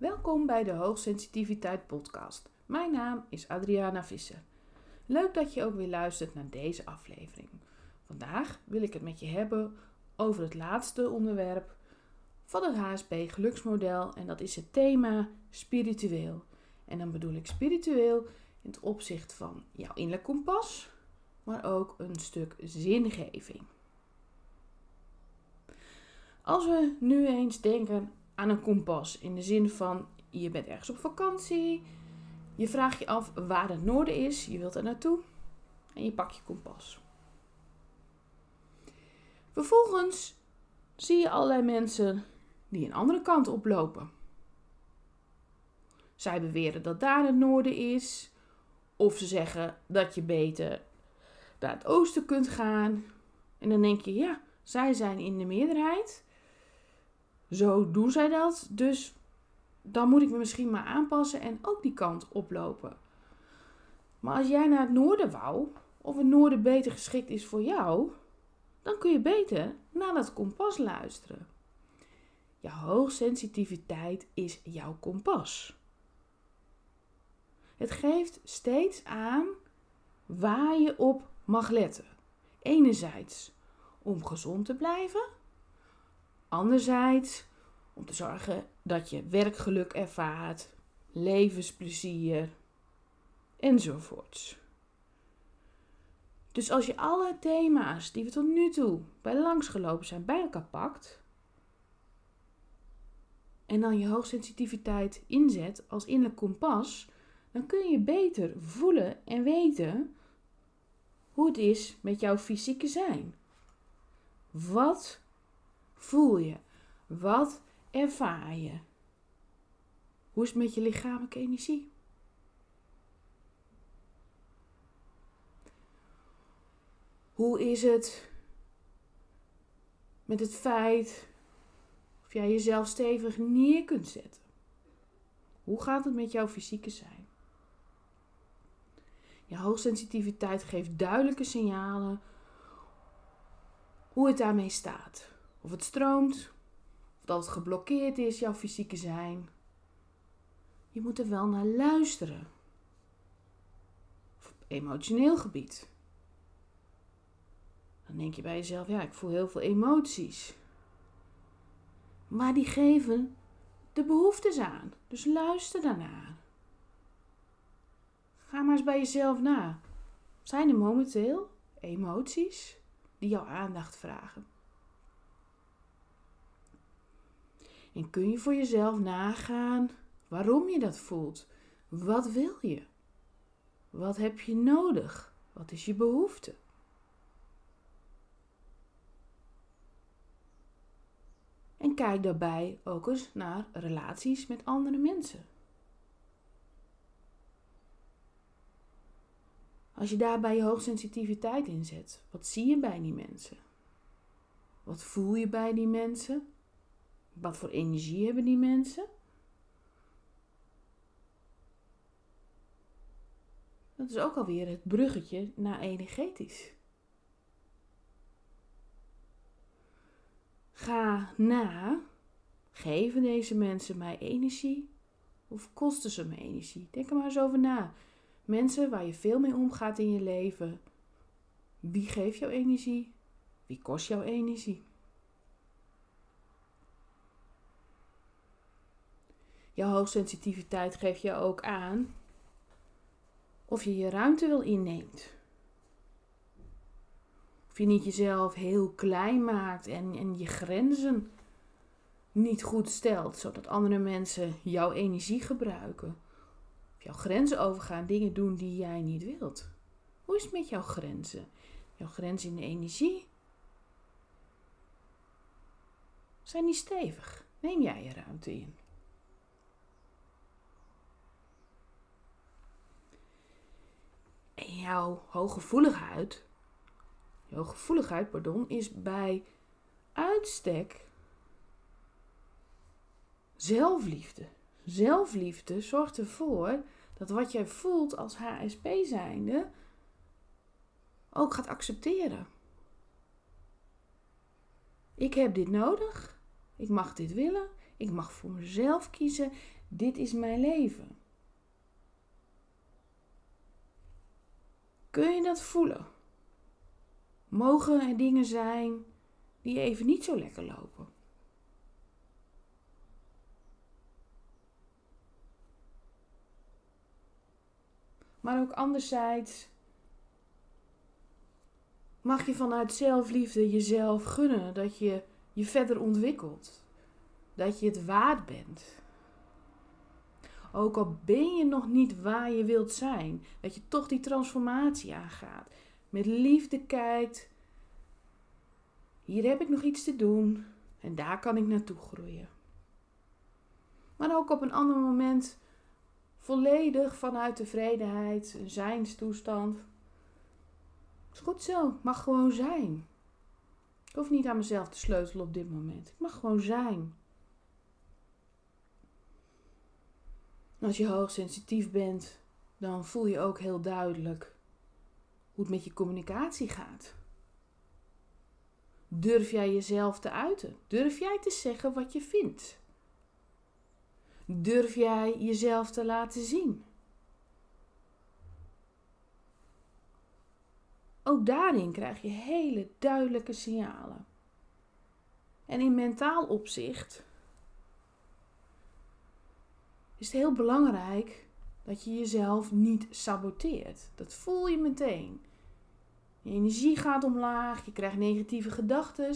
Welkom bij de Hoogsensitiviteit Podcast. Mijn naam is Adriana Visser. Leuk dat je ook weer luistert naar deze aflevering. Vandaag wil ik het met je hebben over het laatste onderwerp van het HSP geluksmodel en dat is het thema spiritueel. En dan bedoel ik spiritueel in het opzicht van jouw innerlijk kompas, maar ook een stuk zingeving. Als we nu eens denken aan een kompas in de zin van je bent ergens op vakantie, je vraagt je af waar het noorden is, je wilt er naartoe en je pakt je kompas. Vervolgens zie je allerlei mensen die een andere kant oplopen. Zij beweren dat daar het noorden is, of ze zeggen dat je beter naar het oosten kunt gaan. En dan denk je, ja, zij zijn in de meerderheid. Zo doen zij dat, dus dan moet ik me misschien maar aanpassen en ook die kant oplopen. Maar als jij naar het noorden wou, of het noorden beter geschikt is voor jou, dan kun je beter naar dat kompas luisteren. Je hoogsensitiviteit is jouw kompas. Het geeft steeds aan waar je op mag letten. Enerzijds om gezond te blijven, anderzijds om te zorgen dat je werkgeluk ervaart, levensplezier enzovoorts. Dus als je alle thema's die we tot nu toe bij langsgelopen zijn bij elkaar pakt en dan je hoogsensitiviteit inzet als innerlijk kompas, dan kun je beter voelen en weten hoe het is met jouw fysieke zijn. Wat voel je? Wat ervaar je? Hoe is het met je lichamelijke energie? Hoe is het met het feit of jij jezelf stevig neer kunt zetten? Hoe gaat het met jouw fysieke zijn? Je hoogsensitiviteit geeft duidelijke signalen hoe het daarmee staat. Of het stroomt, of dat het geblokkeerd is, jouw fysieke zijn. Je moet er wel naar luisteren. Op emotioneel gebied. Dan denk je bij jezelf, ja, ik voel heel veel emoties. Maar die geven de behoeftes aan. Dus luister daarnaar. Ga maar eens bij jezelf na. Zijn er momenteel emoties die jouw aandacht vragen? En kun je voor jezelf nagaan waarom je dat voelt? Wat wil je? Wat heb je nodig? Wat is je behoefte? En kijk daarbij ook eens naar relaties met andere mensen. Als je daarbij je hoogsensitiviteit inzet, wat zie je bij die mensen? Wat voel je bij die mensen? Wat voor energie hebben die mensen? Dat is ook alweer het bruggetje naar energetisch. Ga na, geven deze mensen mij energie of kosten ze me energie? Denk er maar eens over na. Mensen waar je veel mee omgaat in je leven. Wie geeft jou energie? Wie kost jouw energie? Jouw hoogsensitiviteit geeft je ook aan of je je ruimte wil inneemt. Of je niet jezelf heel klein maakt en, en je grenzen niet goed stelt, zodat andere mensen jouw energie gebruiken jouw grenzen overgaan, dingen doen die jij niet wilt. Hoe is het met jouw grenzen? Jouw grenzen in de energie? Zijn die stevig? Neem jij je ruimte in? En jouw hooggevoeligheid, gevoeligheid, pardon, is bij uitstek zelfliefde. Zelfliefde zorgt ervoor dat wat jij voelt als HSP zijnde ook gaat accepteren. Ik heb dit nodig. Ik mag dit willen. Ik mag voor mezelf kiezen. Dit is mijn leven. Kun je dat voelen? Mogen er dingen zijn die even niet zo lekker lopen? Maar ook anderzijds mag je vanuit zelfliefde jezelf gunnen dat je je verder ontwikkelt. Dat je het waard bent. Ook al ben je nog niet waar je wilt zijn, dat je toch die transformatie aangaat. Met liefde kijkt. Hier heb ik nog iets te doen en daar kan ik naartoe groeien. Maar ook op een ander moment volledig vanuit tevredenheid, een zijnstoestand. Is goed zo, mag gewoon zijn. Ik hoef niet aan mezelf te sleutelen op dit moment. Ik mag gewoon zijn. Als je hoogsensitief bent, dan voel je ook heel duidelijk hoe het met je communicatie gaat. Durf jij jezelf te uiten? Durf jij te zeggen wat je vindt? Durf jij jezelf te laten zien? Ook daarin krijg je hele duidelijke signalen. En in mentaal opzicht is het heel belangrijk dat je jezelf niet saboteert. Dat voel je meteen. Je energie gaat omlaag, je krijgt negatieve gedachten.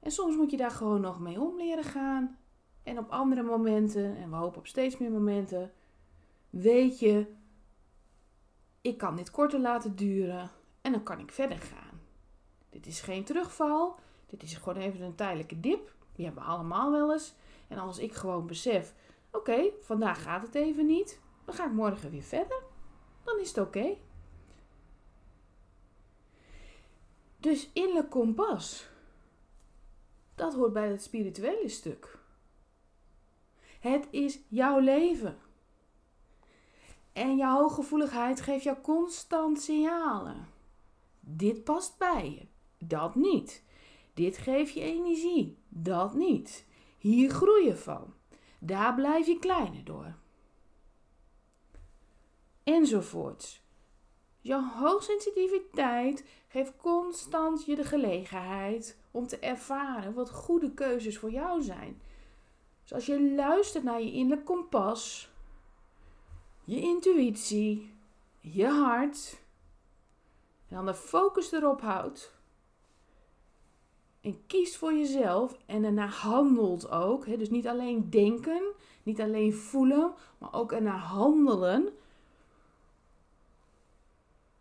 En soms moet je daar gewoon nog mee om leren gaan. En op andere momenten, en we hopen op steeds meer momenten, weet je, ik kan dit korter laten duren en dan kan ik verder gaan. Dit is geen terugval, dit is gewoon even een tijdelijke dip. Die hebben we allemaal wel eens. En als ik gewoon besef, oké, vandaag gaat het even niet, dan ga ik morgen weer verder. Dan is het oké. Dus innerlijk kompas, dat hoort bij het spirituele stuk. Het is jouw leven. En jouw hooggevoeligheid geeft jou constant signalen. Dit past bij je, dat niet. Dit geeft je energie, dat niet. Hier groei je van. Daar blijf je kleiner door. Enzovoorts. Jouw hoogsensitiviteit geeft constant je de gelegenheid om te ervaren wat goede keuzes voor jou zijn. Dus als je luistert naar je innerlijk kompas, je intuïtie, je hart, en dan de focus erop houdt, en kiest voor jezelf en daarna handelt ook. Hè? Dus niet alleen denken, niet alleen voelen, maar ook ernaar handelen.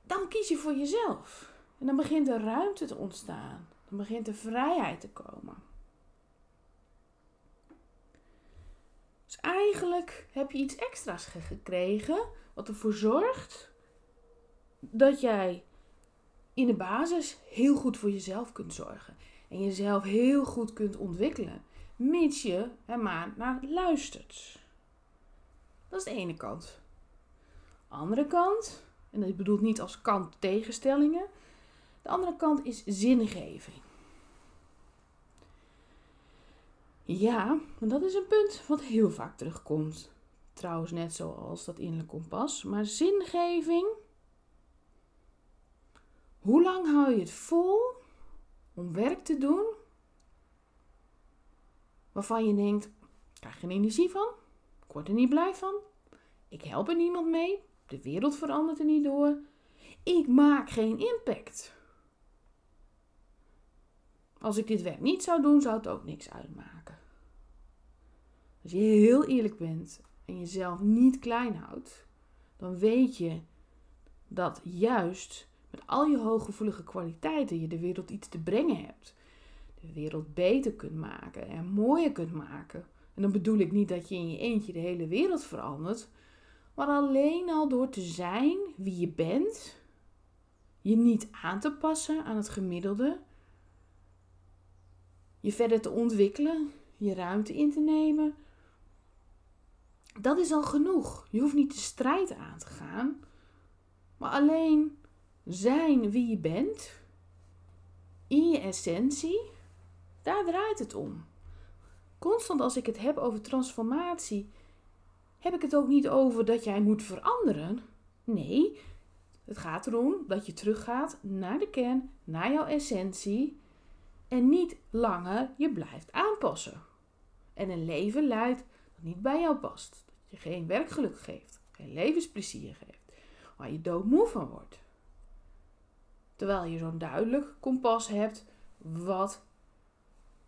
Dan kies je voor jezelf. En dan begint er ruimte te ontstaan. Dan begint er vrijheid te komen. Dus eigenlijk heb je iets extra's gekregen, wat ervoor zorgt dat jij in de basis heel goed voor jezelf kunt zorgen en jezelf heel goed kunt ontwikkelen, mits je er maar naar luistert. Dat is de ene kant. Andere kant, en dat bedoelt niet als kant tegenstellingen, de andere kant is zingeving. Ja, dat is een punt wat heel vaak terugkomt. Trouwens, net zoals dat innerlijk kompas. Maar zingeving. Hoe lang hou je het vol om werk te doen waarvan je denkt: ik krijg geen energie van, ik word er niet blij van, ik help er niemand mee, de wereld verandert er niet door, ik maak geen impact. Als ik dit werk niet zou doen, zou het ook niks uitmaken. Als je heel eerlijk bent en jezelf niet klein houdt, dan weet je dat juist met al je hooggevoelige kwaliteiten je de wereld iets te brengen hebt. De wereld beter kunt maken en mooier kunt maken. En dan bedoel ik niet dat je in je eentje de hele wereld verandert, maar alleen al door te zijn wie je bent, je niet aan te passen aan het gemiddelde, je verder te ontwikkelen, je ruimte in te nemen. Dat is al genoeg. Je hoeft niet de strijd aan te gaan, maar alleen zijn wie je bent, in je essentie, daar draait het om. constant als ik het heb over transformatie, heb ik het ook niet over dat jij moet veranderen. Nee, het gaat erom dat je teruggaat naar de kern, naar jouw essentie en niet langer je blijft aanpassen. En een leven leidt dat niet bij jou past. Dat je geen werkgeluk geeft, geen levensplezier geeft, waar je doodmoe van wordt. Terwijl je zo'n duidelijk kompas hebt wat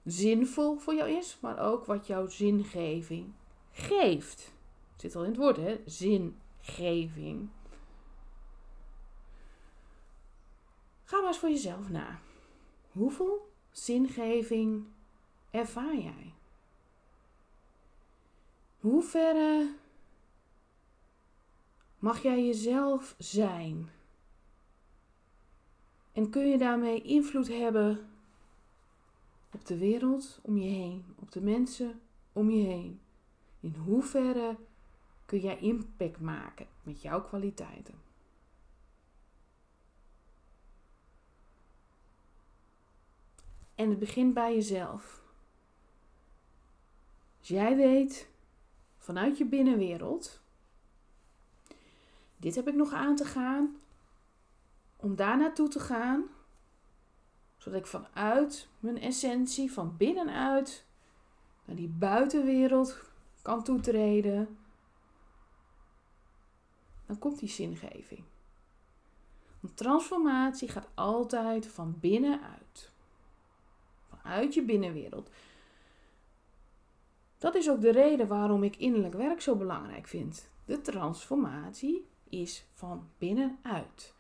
zinvol voor jou is, maar ook wat jouw zingeving geeft. Zit al in het woord, hè? Zingeving. Ga maar eens voor jezelf na. Hoeveel zingeving ervaar jij? Hoe verre mag jij jezelf zijn? En kun je daarmee invloed hebben op de wereld om je heen, op de mensen om je heen? In hoeverre kun jij impact maken met jouw kwaliteiten? En het begint bij jezelf. Als jij weet vanuit je binnenwereld, dit heb ik nog aan te gaan, om daar naartoe te gaan, zodat ik vanuit mijn essentie, van binnenuit, naar die buitenwereld kan toetreden, dan komt die zingeving. Want transformatie gaat altijd van binnenuit. Vanuit je binnenwereld. Dat is ook de reden waarom ik innerlijk werk zo belangrijk vind. De transformatie is van binnenuit.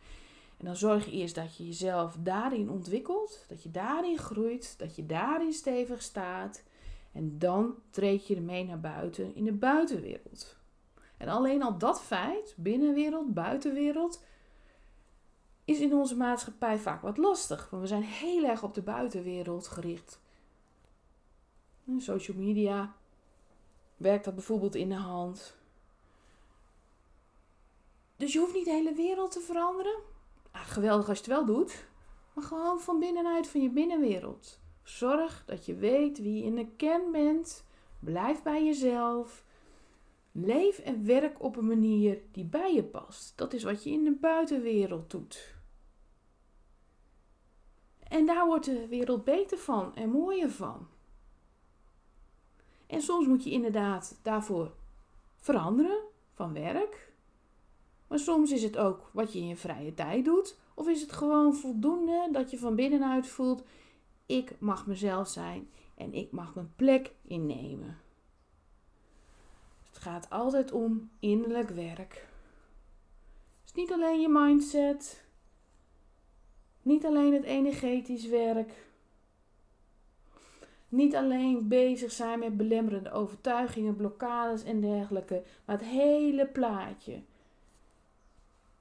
En dan zorg je eerst dat je jezelf daarin ontwikkelt, dat je daarin groeit, dat je daarin stevig staat. En dan treed je ermee naar buiten in de buitenwereld. En alleen al dat feit, binnenwereld, buitenwereld, is in onze maatschappij vaak wat lastig. Want we zijn heel erg op de buitenwereld gericht. Social media werkt dat bijvoorbeeld in de hand. Dus je hoeft niet de hele wereld te veranderen. Ah, geweldig als je het wel doet. Maar gewoon van binnenuit van je binnenwereld. Zorg dat je weet wie je in de kern bent. Blijf bij jezelf. Leef en werk op een manier die bij je past. Dat is wat je in de buitenwereld doet. En daar wordt de wereld beter van en mooier van. En soms moet je inderdaad daarvoor veranderen van werk. Maar soms is het ook wat je in je vrije tijd doet. Of is het gewoon voldoende dat je van binnenuit voelt: ik mag mezelf zijn en ik mag mijn plek innemen. Het gaat altijd om innerlijk werk. Is niet alleen je mindset, niet alleen het energetisch werk, niet alleen bezig zijn met belemmerende overtuigingen, blokkades en dergelijke, maar het hele plaatje.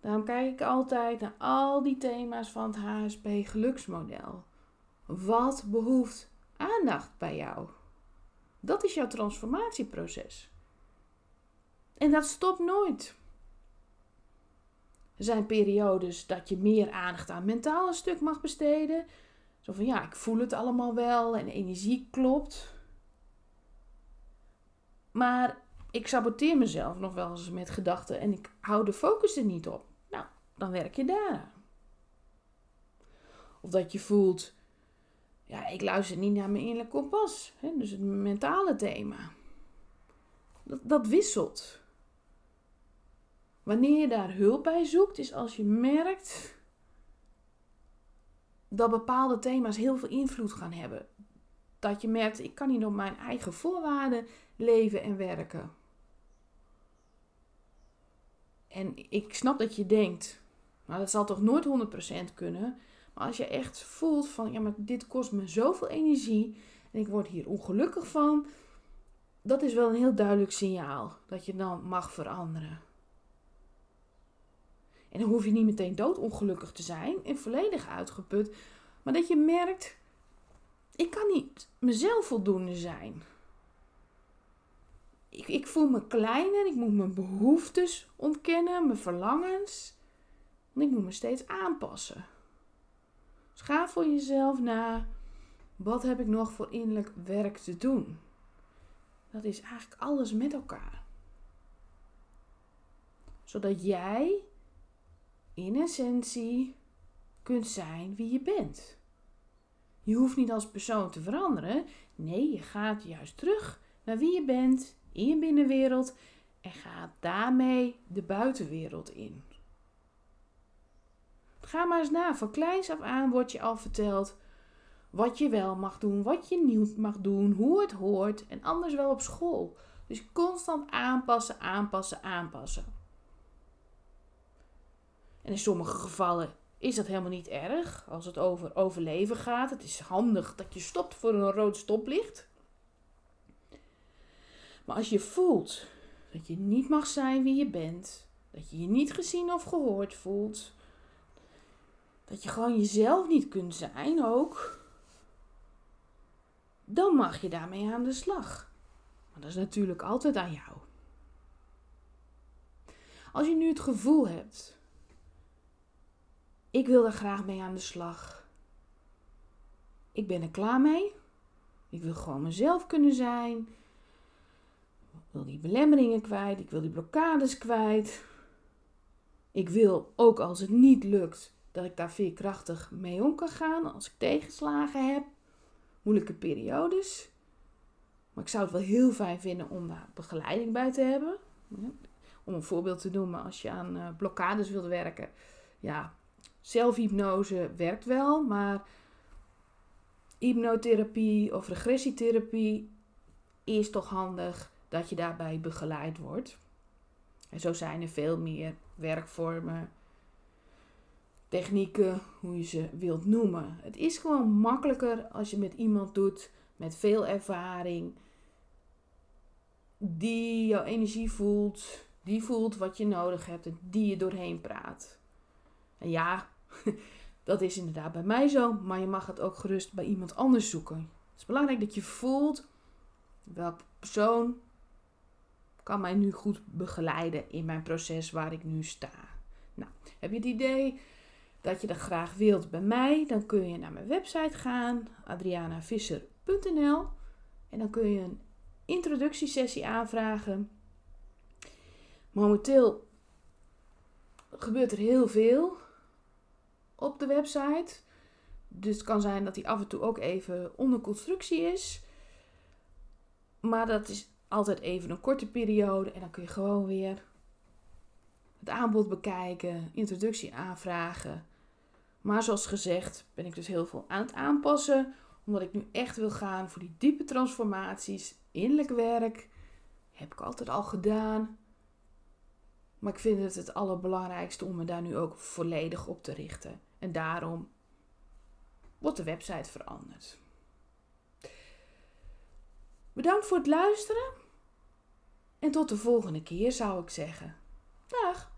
Daarom kijk ik altijd naar al die thema's van het HSP geluksmodel. Wat behoeft aandacht bij jou? Dat is jouw transformatieproces. En dat stopt nooit. Er zijn periodes dat je meer aandacht aan mentale stuk mag besteden. Zo van ja, ik voel het allemaal wel en energie klopt. Maar ik saboteer mezelf nog wel eens met gedachten en ik hou de focus er niet op dan werk je daaraan. Of dat je voelt, ja, ik luister niet naar mijn innerlijk kompas. Hè? Dus het mentale thema. Dat, dat wisselt. Wanneer je daar hulp bij zoekt, is als je merkt dat bepaalde thema's heel veel invloed gaan hebben. Dat je merkt, ik kan niet op mijn eigen voorwaarden leven en werken. En ik snap dat je denkt, nou, dat zal toch nooit 100% kunnen. Maar als je echt voelt van, ja, maar dit kost me zoveel energie en ik word hier ongelukkig van, dat is wel een heel duidelijk signaal dat je dan mag veranderen. En dan hoef je niet meteen doodongelukkig te zijn en volledig uitgeput, maar dat je merkt, ik kan niet mezelf voldoende zijn. Ik, ik voel me kleiner, ik moet mijn behoeftes ontkennen, mijn verlangens. Want ik moet me steeds aanpassen. Dus ga voor jezelf na. Wat heb ik nog voor innerlijk werk te doen? dat is eigenlijk alles met elkaar. Zodat jij in essentie kunt zijn wie je bent. Je hoeft niet als persoon te veranderen. Nee, je gaat juist terug naar wie je bent in je binnenwereld en gaat daarmee de buitenwereld in. Ga maar eens na. Van kleins af aan wordt je al verteld wat je wel mag doen, wat je niet mag doen, hoe het hoort en anders wel op school. Dus constant aanpassen, aanpassen, aanpassen. En in sommige gevallen is dat helemaal niet erg als het over overleven gaat. Het is handig dat je stopt voor een rood stoplicht. Maar als je voelt dat je niet mag zijn wie je bent, dat je je niet gezien of gehoord voelt, dat je gewoon jezelf niet kunt zijn ook, dan mag je daarmee aan de slag. Maar dat is natuurlijk altijd aan jou. Als je nu het gevoel hebt, ik wil er graag mee aan de slag. Ik ben er klaar mee. Ik wil gewoon mezelf kunnen zijn. Ik wil die belemmeringen kwijt. Ik wil die blokkades kwijt. Ik wil, ook als het niet lukt, dat ik daar veerkrachtig mee om kan gaan. Als ik tegenslagen heb moeilijke periodes. Maar ik zou het wel heel fijn vinden om daar begeleiding bij te hebben. Om een voorbeeld te noemen, als je aan uh, blokkades wilt werken. Ja, zelfhypnose werkt wel, maar hypnotherapie of regressietherapie is toch handig dat je daarbij begeleid wordt. En zo zijn er veel meer werkvormen technieken, hoe je ze wilt noemen. Het is gewoon makkelijker als je met iemand doet met veel ervaring, die jouw energie voelt, die voelt wat je nodig hebt en die je doorheen praat. En ja, dat is inderdaad bij mij zo, maar je mag het ook gerust bij iemand anders zoeken. Het is belangrijk dat je voelt welke persoon kan mij nu goed begeleiden in mijn proces waar ik nu sta. Nou, heb je het idee dat je dat graag wilt bij mij, dan kun je naar mijn website gaan, adrianavisser.nl. En dan kun je een introductiesessie aanvragen. Momenteel gebeurt er heel veel op de website. Dus het kan zijn dat die af en toe ook even onder constructie is. Maar dat is altijd even een korte periode en dan kun je gewoon weer het aanbod bekijken, introductie aanvragen. Maar zoals gezegd ben ik dus heel veel aan het aanpassen. Omdat ik nu echt wil gaan voor die diepe transformaties. Innerlijk werk heb ik altijd al gedaan. Maar ik vind het het allerbelangrijkste om me daar nu ook volledig op te richten. En daarom wordt de website veranderd. Bedankt voor het luisteren. En tot de volgende keer zou ik zeggen. Dag!